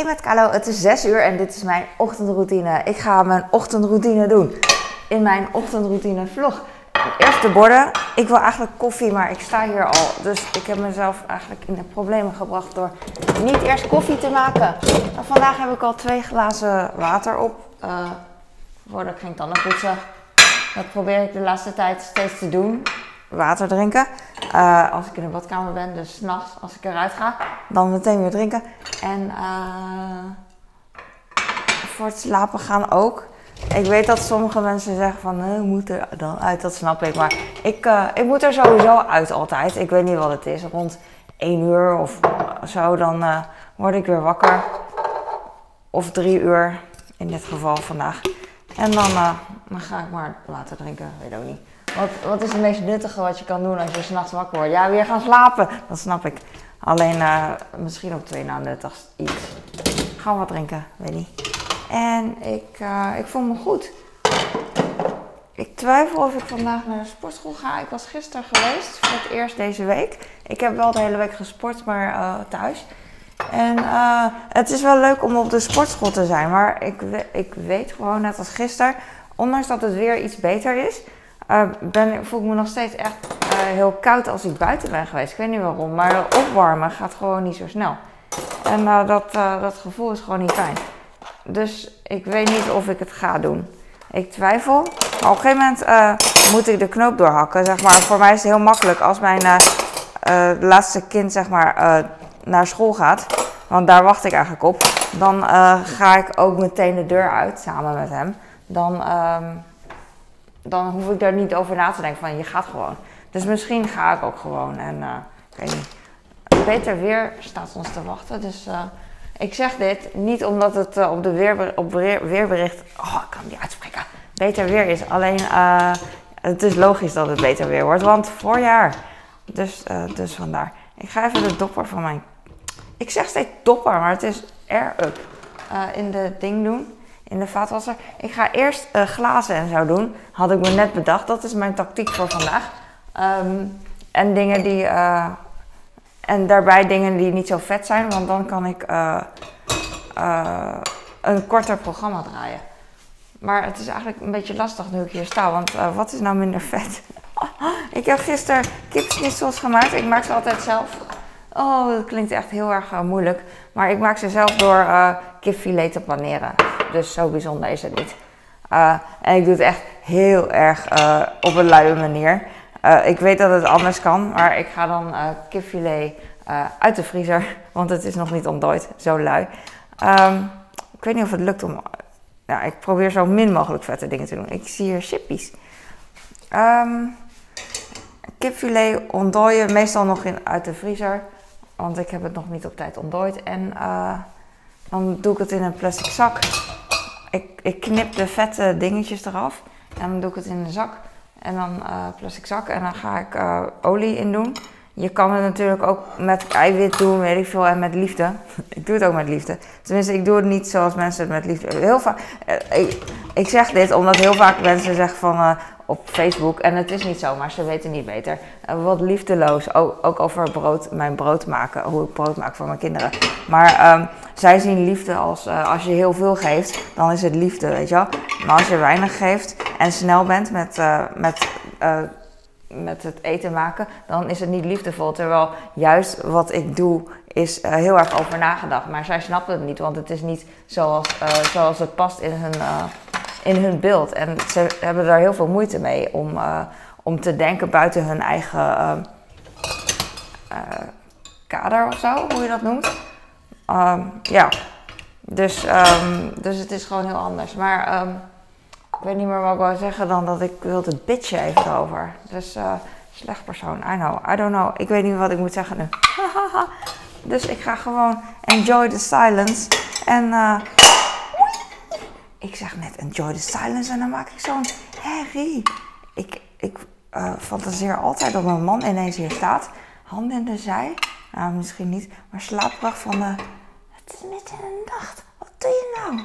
Hey met Carlo, het is 6 uur en dit is mijn ochtendroutine. Ik ga mijn ochtendroutine doen. In mijn ochtendroutine vlog. Eerst de borden. Ik wil eigenlijk koffie, maar ik sta hier al. Dus ik heb mezelf eigenlijk in de problemen gebracht door niet eerst koffie te maken. Maar vandaag heb ik al twee glazen water op. Uh, voordat ik ging tanden poetsen. Dat probeer ik de laatste tijd steeds te doen. Water drinken. Uh, als ik in de badkamer ben, dus s'nachts als ik eruit ga, dan meteen weer drinken. En uh, voor het slapen gaan ook. Ik weet dat sommige mensen zeggen van, uh, moet er dan uit, dat snap ik. Maar ik, ik moet er sowieso uit altijd. Ik weet niet wat het is. Rond 1 uur of zo, dan word ik weer wakker. Of 3 uur, in dit geval vandaag. En dan, dan ga ik maar water drinken, weet ook niet. Wat, wat is het meest nuttige wat je kan doen als je s'nachts wakker wordt? Ja, weer gaan slapen. Dat snap ik. Alleen uh, misschien op twee na nuttigst iets. Gaan wat drinken, niet. En ik, uh, ik voel me goed. Ik twijfel of ik vandaag naar de sportschool ga. Ik was gisteren geweest, voor het eerst deze week. Ik heb wel de hele week gesport, maar uh, thuis. En het is wel leuk om op de sportschool te zijn. Maar ik, ik weet gewoon, net als gisteren, ondanks dat het weer iets beter is, uh, ben, voel ik me nog steeds echt uh, heel koud als ik buiten ben geweest. Ik weet niet waarom, maar opwarmen gaat gewoon niet zo snel. En uh, dat, dat gevoel is gewoon niet fijn. Dus ik weet niet of ik het ga doen. Ik twijfel. Maar op een gegeven moment moet ik de knoop doorhakken. Zeg maar. Voor mij is het heel makkelijk als mijn laatste kind zeg maar, naar school gaat. Want daar wacht ik eigenlijk op. Dan ga ik ook meteen de deur uit samen met hem. Dan ehm, dan hoef ik daar niet over na te denken van je gaat gewoon. Dus misschien ga ik ook gewoon. En uh, ik weet niet. Beter weer staat ons te wachten. Dus uh, ik zeg dit niet omdat het uh, op de op weer, weerbericht. Oh, ik kan die uitspreken. Beter weer is. Alleen het is logisch dat het beter weer wordt. Want voorjaar. Dus, dus vandaar. Ik ga even de dopper van mijn. Ik zeg steeds dopper, maar het is air-up. in de ding doen in de vaatwasser. Ik ga eerst uh, glazen en zo doen. Had ik me net bedacht. Dat is mijn tactiek voor vandaag. Um, en dingen die. Uh, en daarbij dingen die niet zo vet zijn, want dan kan ik uh, een korter programma draaien. Maar het is eigenlijk een beetje lastig nu ik hier sta, want wat is nou minder vet? ik heb gisteren kipsnitsels gemaakt. Ik maak ze altijd zelf. Oh, dat klinkt echt heel erg moeilijk. Maar ik maak ze zelf door kipfilet te paneren. Dus zo bijzonder is het niet. Uh, en ik doe het echt heel erg uh, op een luie manier. Uh, ik weet dat het anders kan, maar ik ga dan kipfilet uit de vriezer, want het is nog niet ontdooid, zo lui. Um, ik weet niet of het lukt om. Ja, ik probeer zo min mogelijk vette dingen te doen. Ik zie hier chippies. Um, kipfilet ontdooien, meestal nog in, uit de vriezer, want ik heb het nog niet op tijd ontdooid. En dan doe ik het in een plastic zak ik, ik knip de vette dingetjes eraf. En dan doe ik het in een zak. En dan uh, plastic zak. En dan ga ik uh, olie in doen. Je kan het natuurlijk ook met eiwit doen, weet ik veel, en met liefde. ik doe het ook met liefde. Tenminste, ik doe het niet zoals mensen het met liefde. Heel vaak. Uh, ik, ik, zeg dit omdat heel vaak mensen zeggen van op Facebook. En het is niet zo, maar ze weten niet beter. Uh, wat liefdeloos, ook, over brood, mijn brood maken, hoe ik brood maak voor mijn kinderen. Maar um, zij zien liefde als, uh, als je heel veel geeft, dan is het liefde, weet je wel. Maar als je weinig geeft en snel bent met, uh, met, met het eten maken, dan is het niet liefdevol. Terwijl juist wat ik doe, is heel erg over nagedacht. Maar zij snappen het niet, want het is niet zoals, zoals het past in hun in hun beeld. En ze hebben daar heel veel moeite mee om, uh, om te denken buiten hun eigen uh, uh, kader of zo, hoe je dat noemt. Um, ja, dus, um, dus het is gewoon heel anders. Maar um, ik weet niet meer wat ik wou zeggen dan dat ik wilde bitchen even erover. Dus slecht persoon, I know, I don't know. Ik weet niet wat ik moet zeggen nu. dus ik ga gewoon enjoy the silence. En ik zeg net enjoy the silence en dan maak ik zo'n herrie. Ik, ik uh, fantaseer altijd dat mijn man ineens hier staat, handen in de zij. Nou, misschien niet, maar slaapkracht van de... Het is midden in de nacht, wat doe je nou?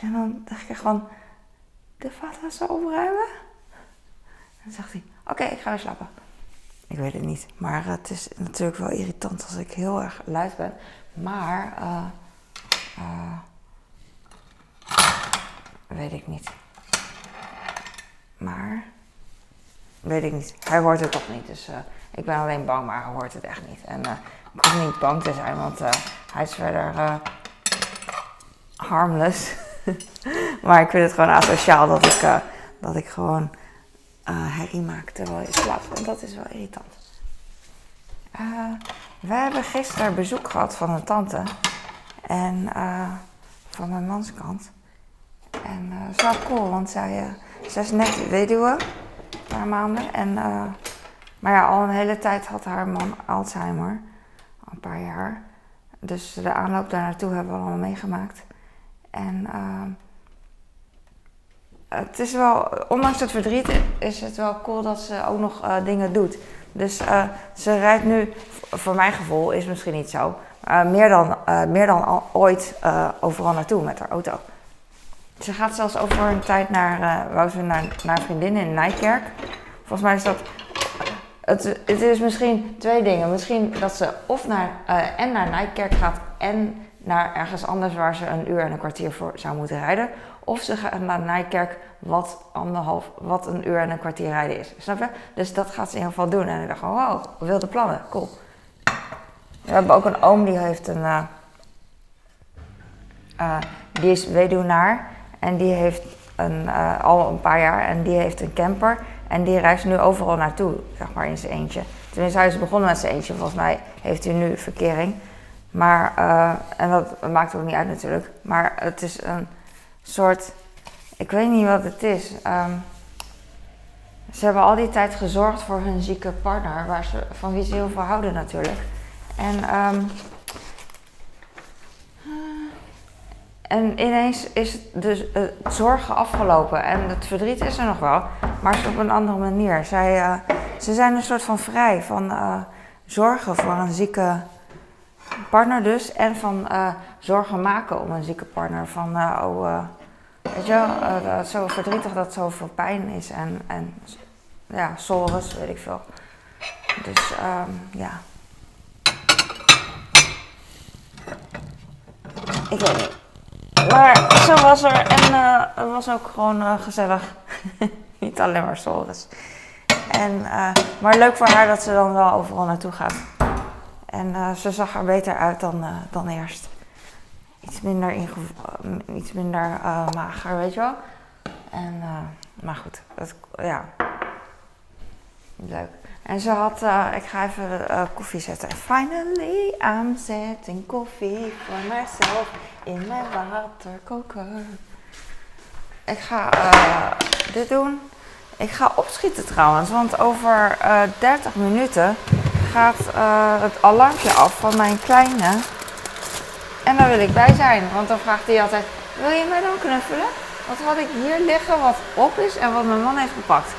En dan dacht ik gewoon, de vaatwasser opruimen? En dan zegt hij, oké, ik ga weer slapen. Ik weet het niet, maar het is natuurlijk wel irritant als ik heel erg luid ben. Maar, eh, eh, weet ik niet. Maar, weet ik niet. Hij hoort het toch niet. Dus eh, ik ben alleen bang, maar hij hoort het echt niet. En eh, ik hoef niet bang te zijn, want eh, hij is verder harmless. maar ik vind het gewoon asociaal dat ik, dat ik gewoon herrie maak terwijl je slaapt. En dat is wel irritant. We hebben gisteren bezoek gehad van een tante. En van mijn manskant. En het is wel cool, want zij, zij is net weduwe. Een paar maanden. En, eh, maar ja, al een hele tijd had haar man Alzheimer. Al een paar jaar. Dus de aanloop daar naartoe hebben we allemaal meegemaakt. En eh, het is wel, ondanks het verdriet, is het wel cool dat ze ook nog dingen doet. Dus ze rijdt nu, voor mijn gevoel, is misschien niet zo, meer dan, meer dan ooit overal naartoe met haar auto. Ze gaat zelfs over een tijd naar, eh wou ze naar, naar een vriendin in Nijkerk. Volgens mij is dat, het, het is misschien twee dingen. Misschien dat ze of naar, eh, en naar Nijkerk gaat en naar ergens anders waar ze een uur en een kwartier voor zou moeten rijden. Of ze gaat naar Nijkerk, wat, anderhalf, wat een uur en een kwartier rijden is. Snap je? Dus dat gaat ze in ieder geval doen. En ik dacht, wow, wilde plannen, cool. We hebben ook een oom die heeft een. eh, eh, die is weduwnaar en die heeft een, eh, al een paar jaar en die heeft een camper. En die reist nu overal naartoe, zeg maar, in zijn eentje. Tenminste, hij is begonnen met zijn eentje. Volgens mij heeft hij nu verkering. Maar, eh, en dat maakt ook niet uit natuurlijk. Maar het is een soort, ik weet niet wat het is. Ehm, ze hebben al die tijd gezorgd voor hun zieke partner, waar ze, van wie ze heel veel houden natuurlijk. En, ehm, en ineens is het dus het zorgen afgelopen en het verdriet is er nog wel, maar het is op een andere manier. Zij, eh, ze zijn een soort van vrij van eh, zorgen voor een zieke partner dus en van eh, zorgen maken om een zieke partner. Van, eh, oh, eh, weet je eh, dat zo verdrietig dat zoveel pijn is en, en ja, sores, weet ik veel. Dus ehm, ja. Ik weet niet. Maar zo was er en eh, het was ook gewoon eh, gezellig. niet alleen maar sores. En, eh, maar leuk voor haar dat ze dan wel overal naartoe gaat. En ze zag er beter uit dan, dan eerst. Iets minder, iets minder mager, weet je wel. En, maar goed, het, ja. Leuk. En ze had, eh, ik ga even eh, koffie zetten. Finally, I'm setting koffie for myself in mijn waterkoker. Ik ga eh, dit doen. Ik ga opschieten trouwens, want over eh 30 minuten gaat het alarmpje af van mijn kleine. En daar wil ik bij zijn, want dan vraagt hij altijd: Wil je mij dan knuffelen? Wat had ik hier liggen wat op is en wat mijn man heeft gepakt?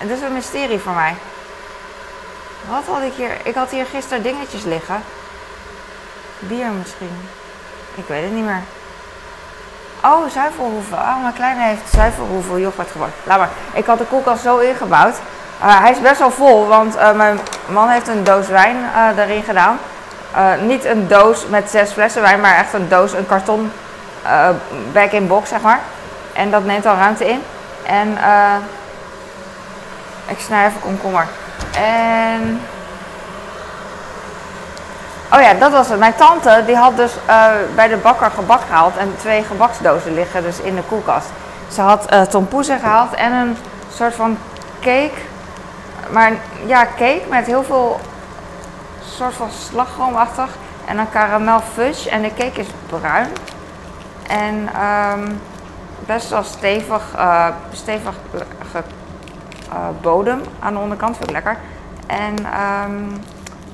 En dat is een mysterie voor mij. Wat had ik hier? Ik had hier gisteren dingetjes liggen. Bier misschien. Ik weet het niet meer. Oh, zuivelhoeven. Oh, mijn kleine heeft zuivelhoeven yoghurt gebracht. Laat maar. Ik had de koelkast zo ingebouwd. Uh, hij is best wel vol, want uh, mijn man heeft een doos wijn uh, erin gedaan. niet een doos met zes flessen wijn, maar echt een doos, een karton back-in-box, zeg maar. En dat neemt al ruimte in. En ik snij even komkommer. En... Oh ja, dat was het. Mijn tante die had dus uh, bij de bakker gebak gehaald en twee gebaksdozen liggen dus in de koelkast. Ze had uh, gehaald en een soort van cake. Maar ja, cake met heel veel soort van slagroomachtig en een karamel fudge. En de cake is bruin. En um, best wel stevig, uh, stevig bodem aan de onderkant. Vind ik lekker. En... Um,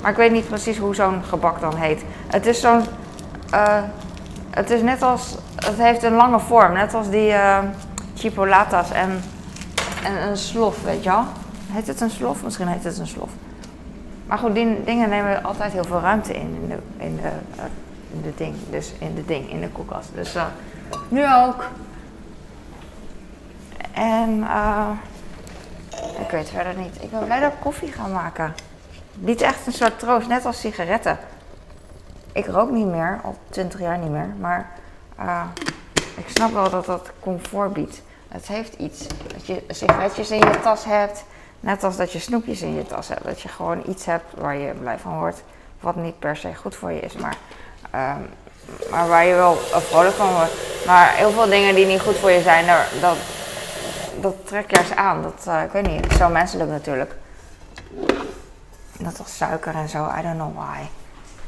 maar ik weet niet precies hoe zo'n gebak dan heet. Het is zo'n. Uh, het is net als. Het heeft een lange vorm, net als die uh, chipolatas en, en een slof, weet je wel? Heet het een slof? Misschien heet het een slof. Maar goed, die dingen nemen altijd heel veel ruimte in, in de, in de, in de ding. Dus in de ding, in de koelkast. Dus nu ook. En ik weet verder niet. Ik ben blij dat ik koffie ga maken. Niet echt een soort troost, net als sigaretten. Ik rook niet meer, al 20 jaar niet meer. Maar uh, ik snap wel dat dat comfort biedt. Het heeft iets. Dat je sigaretjes in je tas hebt. Net als dat je snoepjes in je tas hebt. Dat je gewoon iets hebt waar je blij van wordt. Wat niet per se goed voor je is. Maar, uh, maar waar je wel vrolijk van wordt. Maar heel veel dingen die niet goed voor je zijn. Dat, dat trek juist aan. Dat, uh, ik weet niet. Zo menselijk natuurlijk. Net als suiker en zo. I don't know why.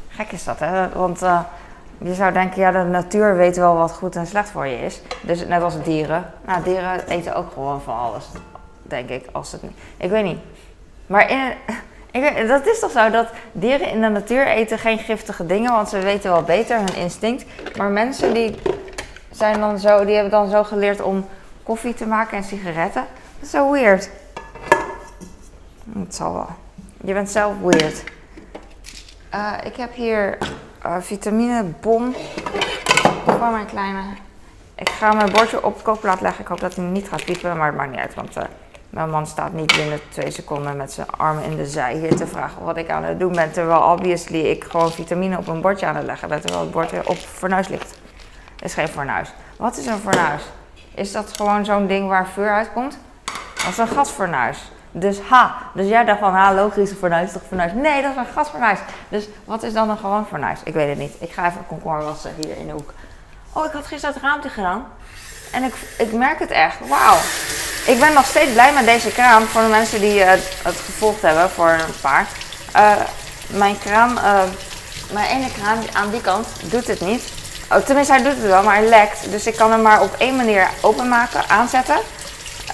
Gek is dat, hè? Want uh, je zou denken, ja, de natuur weet wel wat goed en slecht voor je is. Dus net als dieren. Nou, dieren eten ook gewoon van alles, denk ik. Als het, ik weet niet. Maar in, ik, dat is toch zo dat dieren in de natuur eten geen giftige dingen, want ze weten wel beter hun instinct. Maar mensen die zijn dan zo, die hebben dan zo geleerd om koffie te maken en sigaretten. Dat is zo weird. Het zal wel. Je bent zelf weird. Uh, ik heb hier uh, vitaminebom voor mijn kleine. Ik ga mijn bordje op kookplaat leggen. Ik hoop dat hij niet gaat piepen, maar het maakt niet uit. Want uh, mijn man staat niet binnen twee seconden met zijn armen in de zij hier te vragen wat ik aan het doen ben. Terwijl obviously ik gewoon vitamine op een bordje aan het leggen ben. Terwijl het bordje op fornuis ligt. Is geen fornuis. Wat is een fornuis? Is dat gewoon zo'n ding waar vuur uitkomt? Dat is een gasfornuis. Dus ha, dus jij dacht van, ha, logisch, een fornuis toch fornuis? Nee, dat is een gasfornuis. Dus wat is dan een gewoon fornuis? Ik weet het niet. Ik ga even komkommer wassen hier in de hoek. Oh, ik had gisteren het raampje gedaan. En ik, ik merk het echt. Wauw. Ik ben nog steeds blij met deze kraan. Voor de mensen die uh, het gevolgd hebben, voor een paar. Uh, mijn kraan, uh, mijn ene kraan aan die kant doet het niet. Oh, tenminste, hij doet het wel, maar hij lekt. Dus ik kan hem maar op één manier openmaken, aanzetten.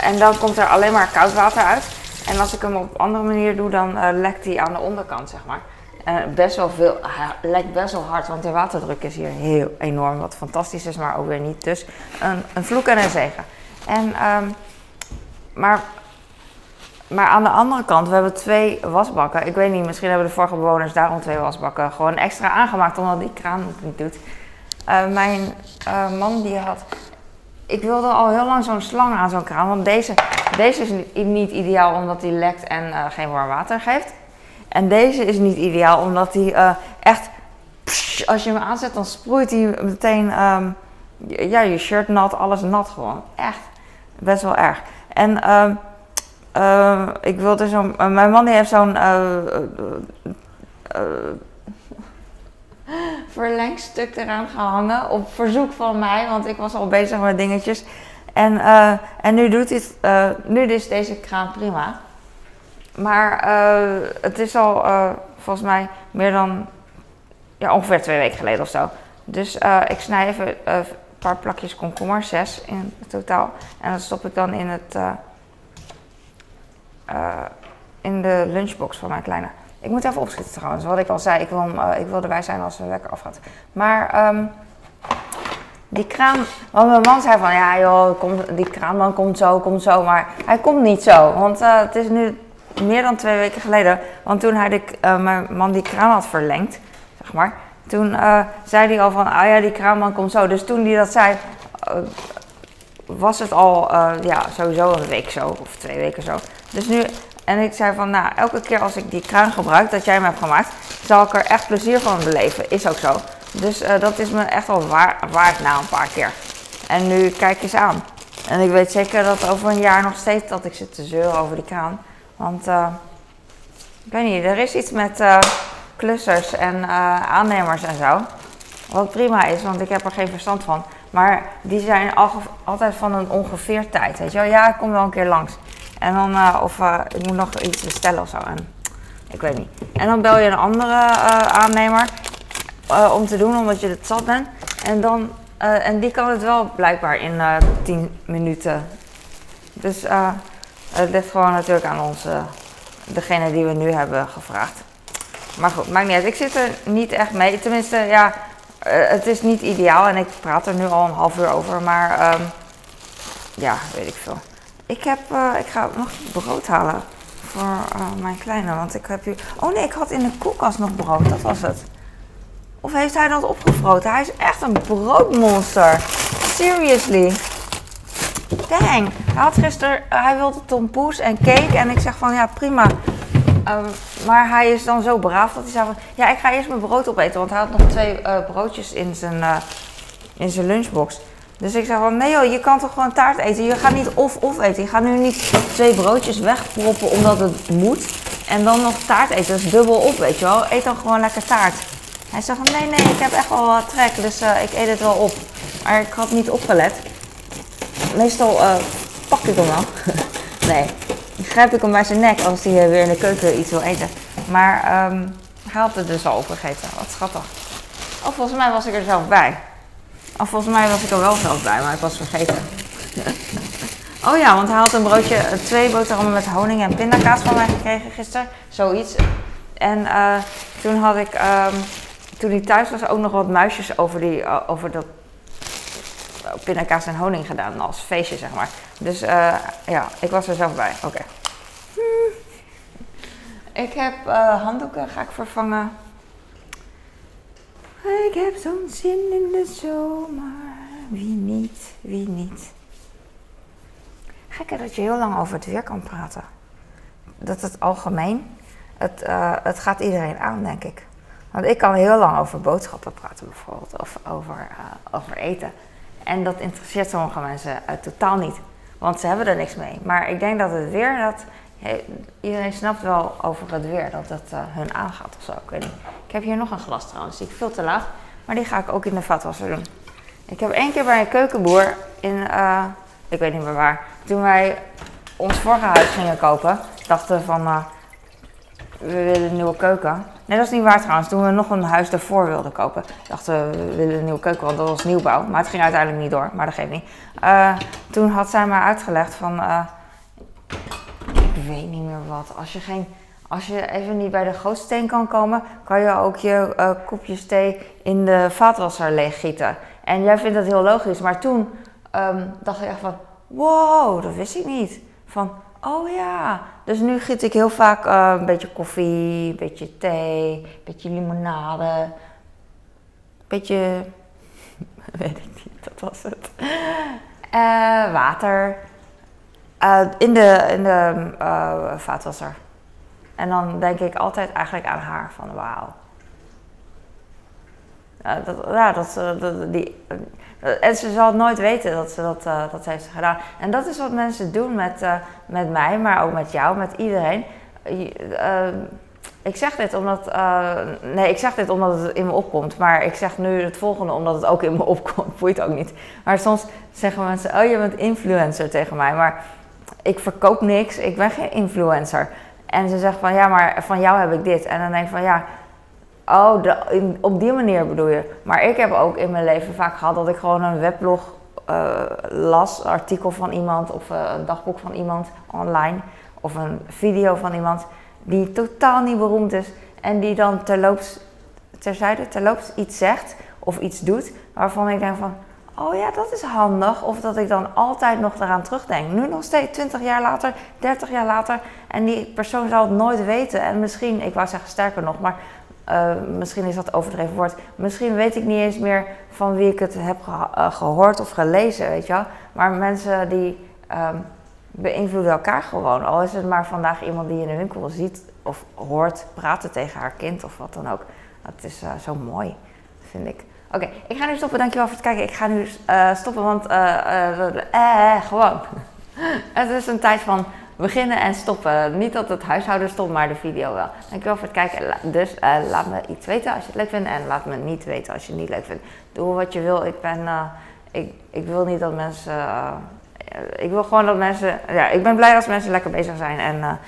En dan komt er alleen maar koud water uit. En als ik hem op een andere manier doe, dan uh, lekt hij aan de onderkant, zeg maar. En best wel veel, hij lekt best wel hard, want de waterdruk is hier heel enorm. Wat fantastisch is, maar ook weer niet. Dus een, een vloek en een zegen. En, um, maar, maar aan de andere kant, we hebben twee wasbakken. Ik weet niet, misschien hebben de vorige bewoners daarom twee wasbakken gewoon extra aangemaakt, omdat die kraan het niet doet. Uh, mijn uh, man die had ik wilde al heel lang zo'n slang aan zo'n kraan. Want deze, deze is niet ideaal omdat hij lekt en uh, geen warm water geeft. En deze is niet ideaal omdat uh, echt... Als je hem aanzet dan sproeit hij meteen... Um, ja, je shirt nat, alles nat gewoon. Echt. Best wel erg. En uh, ik wilde zo'n... mijn man die heeft zo'n verlengstuk eraan gehangen op verzoek van mij, want ik was al bezig met dingetjes. En, uh, en nu doet dit, uh, nu is deze kraan prima. Maar uh, het is al volgens mij meer dan ja, ongeveer twee weken geleden of zo. Dus ik snij even een paar plakjes komkommer, zes in totaal. En dat stop ik dan in, het, in de lunchbox van mijn kleine. Ik moet even opschieten trouwens. Wat ik al zei, ik wil, uh, ik wil erbij zijn als het lekker afgaat. Maar um, die kraan... Want mijn man zei van, ja joh, die kraanman komt zo, komt zo. Maar hij komt niet zo. Want uh, het is nu meer dan twee weken geleden. Want toen hij de, uh, mijn man die kraan had verlengd, zeg maar. Toen zei hij al van, ah ja, die kraanman komt zo. Dus toen hij dat zei, was het al ja, sowieso een week zo. Of twee weken zo. Dus nu en ik zei van, nou, elke keer als ik die kraan gebruik dat jij me hebt gemaakt, zal ik er echt plezier van beleven. Is ook zo. Dus uh, dat is me echt wel waar, waard na een paar keer. En nu kijk eens aan. En ik weet zeker dat over een jaar nog steeds dat ik zit te zeuren over die kraan. Want, uh, ik weet niet, er is iets met uh, klussers en aannemers en zo. Wat prima is, want ik heb er geen verstand van. Maar die zijn al, altijd van een ongeveer tijd, weet je wel. Ja, ik kom wel een keer langs. En dan, uh, of uh, ik moet nog iets bestellen of zo. En, ik weet niet. En dan bel je een andere uh, aannemer om te doen, omdat je het zat bent. En, dan, en die kan het wel blijkbaar in 10 minuten. Dus het ligt gewoon natuurlijk aan ons, degene die we nu hebben gevraagd. Maar goed, maakt niet uit. Ik zit er niet echt mee. Tenminste, ja, het is niet ideaal en ik praat er nu al een half uur over. Maar um, ja, weet ik veel. Ik, heb, uh, ik ga nog brood halen voor uh, mijn kleine. Want ik heb hier. Oh nee, ik had in de koelkast nog brood. Dat was het. Of heeft hij dat opgevroten? Hij is echt een broodmonster. Seriously. Dang. Hij had gisteren. Uh, hij wilde tompoes en cake. En ik zeg van ja, prima. maar hij is dan zo braaf dat hij zei van... Ja, ik ga eerst mijn brood opeten. Want hij had nog twee eh, broodjes in zijn, eh, in zijn lunchbox. Dus ik zei van... Nee joh, je kan toch gewoon taart eten? Je gaat niet of-of eten. Je gaat nu niet twee broodjes wegproppen omdat het moet. En dan nog taart eten. Dat is dubbel op, weet je wel. Eet dan gewoon lekker taart. Hij zei van... Nee, nee, ik heb echt wel wat trek. Dus eh, ik eet het wel op. Maar ik had niet opgelet. Meestal pak ik hem wel. nee, grijp ik hem bij zijn nek als hij weer in de keuken iets wil eten. Maar um, hij had het dus al opgegeten. Wat schattig. Oh, volgens mij was ik er zelf bij. Of volgens mij was ik er wel zelf bij, maar ik was vergeten. oh ja, want hij had een broodje, twee boterhammen met honing en pindakaas van mij gekregen gisteren. Zoiets. En uh, toen had ik, um, toen hij thuis was, ook nog wat muisjes over, die, uh, over dat pindakaas en honing gedaan als feestje, zeg maar. Dus ja, ik was er zelf bij. Oké. Ik heb handdoeken, ga ik vervangen. Ik heb zo'n zin in de zomer. Wie niet, wie niet. Gek hè, dat je heel lang over het weer kan praten. Dat het algemeen, het, uh, het gaat iedereen aan, denk ik. Want ik kan heel lang over boodschappen praten bijvoorbeeld, of over, uh, over eten. En dat interesseert sommige mensen uh, totaal niet, want ze hebben er niks mee. Maar ik denk dat het weer, dat iedereen snapt wel over het weer, dat het hun aangaat of zo. Ik weet niet. Ik heb hier nog een glas trouwens, die ik veel te laag, maar die ga ik ook in de vatwasser doen. Ik heb één keer bij een keukenboer in, uh, ik weet niet meer waar, toen wij ons vorige huis gingen kopen, dachten van, uh, we willen een nieuwe keuken. Nee, dat is niet waar trouwens. Toen we nog een huis daarvoor wilden kopen, dachten we, we willen een nieuwe keuken, want dat was nieuwbouw. Maar het ging uiteindelijk niet door, maar dat geeft niet. Uh, toen had zij mij uitgelegd van, ik weet niet meer wat. Als je, geen, als je even niet bij de gootsteen kan komen, kan je ook je uh, kopjes thee in de vaatwasser leeggieten. En jij vindt dat heel logisch, maar toen um, dacht ik echt van, wow, dat wist ik niet. Van, Oh ja, dus nu giet ik heel vaak uh, een beetje koffie, een beetje thee, een beetje limonade, een beetje, weet ik niet, dat was het. Uh, water in de, in de vaatwasser. En dan denk ik altijd eigenlijk aan haar van wauw. ja, dat, dat, die, en ze zal nooit weten dat ze dat, uh, dat heeft gedaan. En dat is wat mensen doen met, met mij, maar ook met jou, met iedereen. Ik zeg dit omdat. nee, ik zeg dit omdat het in me opkomt. Maar ik zeg nu het volgende omdat het ook in me opkomt. Boeit ook niet. Maar soms zeggen mensen: Oh, je bent influencer tegen mij. Maar ik verkoop niks. Ik ben geen influencer. En ze zeggen van ja, maar van jou heb ik dit. En dan denk ik van ja Oh, op die manier bedoel je. Maar ik heb ook in mijn leven vaak gehad dat ik gewoon een weblog uh, las, artikel van iemand of uh, een dagboek van iemand online of een video van iemand die totaal niet beroemd is en die dan terloops, terzijde, terloops iets zegt of iets doet waarvan ik denk van, oh ja, dat is handig. Of dat ik dan altijd nog eraan terugdenk. Nu nog steeds 20 jaar later, 30 jaar later en die persoon zal het nooit weten. En misschien, ik wou zeggen sterker nog, maar uh, misschien is dat overdreven woord. Misschien weet ik niet eens meer van wie ik het heb ge uh, gehoord of gelezen, weet je wel. Maar mensen die um, beïnvloeden elkaar gewoon. Al is het maar vandaag iemand die in de winkel ziet of hoort praten tegen haar kind of wat dan ook. Dat is uh, zo mooi, vind ik. Oké, ik ga nu stoppen. Dankjewel voor het kijken. Ik ga nu stoppen, want gewoon. het is een tijd van beginnen en stoppen. Niet dat het huishouden stond, maar de video wel. Dankjewel voor het kijken. Dus laat me iets weten als je het leuk vindt. En laat me niet weten als je het niet leuk vindt. Doe wat je wil. Ik ben... Ik, ik wil niet dat mensen... Ik wil gewoon dat mensen... Ja, ik ben blij als mensen lekker bezig zijn. En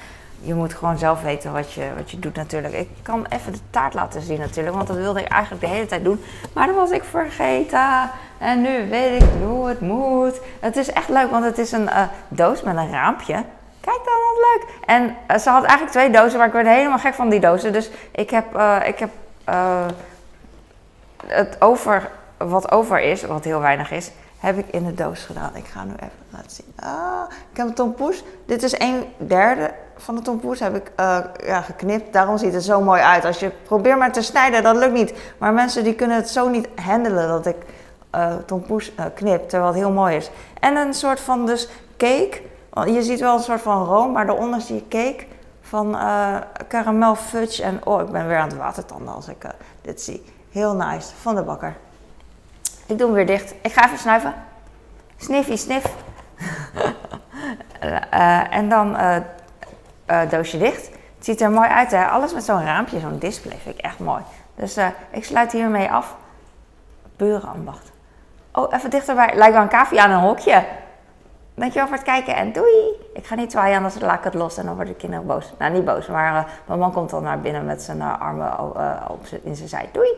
je moet gewoon zelf weten wat je, wat je doet natuurlijk. Ik kan even de taart laten zien natuurlijk. Want dat wilde ik eigenlijk de hele tijd doen. Maar dat was ik vergeten. En nu weet ik hoe het moet. Het is echt leuk, want het is een doos met een raampje. Kijk dan, wat leuk. En uh, ze had eigenlijk twee dozen, maar ik werd helemaal gek van die dozen. Dus ik heb, uh, ik heb het over, wat over is, wat heel weinig is, heb ik in de doos gedaan. Ik ga nu even laten zien. Ah, ik heb een tompoes. Dit is een derde van de tompoes heb ik ja, geknipt. Daarom ziet het zo mooi uit. Als je probeert maar te snijden, dat lukt niet. Maar mensen die kunnen het zo niet handelen dat ik tompoes knip, terwijl het heel mooi is. En een soort van dus cake je ziet wel een soort van room, maar daaronder zie je cake van uh, caramel fudge. En oh, ik ben weer aan het watertanden als ik dit zie. Heel nice, van de bakker. Ik doe hem weer dicht. Ik ga even snuiven. Sniffy, sniff. en dan doosje dicht. Het ziet er mooi uit, hè? Alles met zo'n raampje, zo'n display vind ik echt mooi. Dus ik sluit hiermee af. Burenambacht. Oh, even dichterbij. Lijkt wel een cavia aan een hokje. Dankjewel voor het kijken en doei. Ik ga niet zwaaien, anders laat ik het los en dan worden de kinderen boos. Nou, niet boos, maar mijn man komt dan naar binnen met zijn armen uh, op in zijn zij. Doei.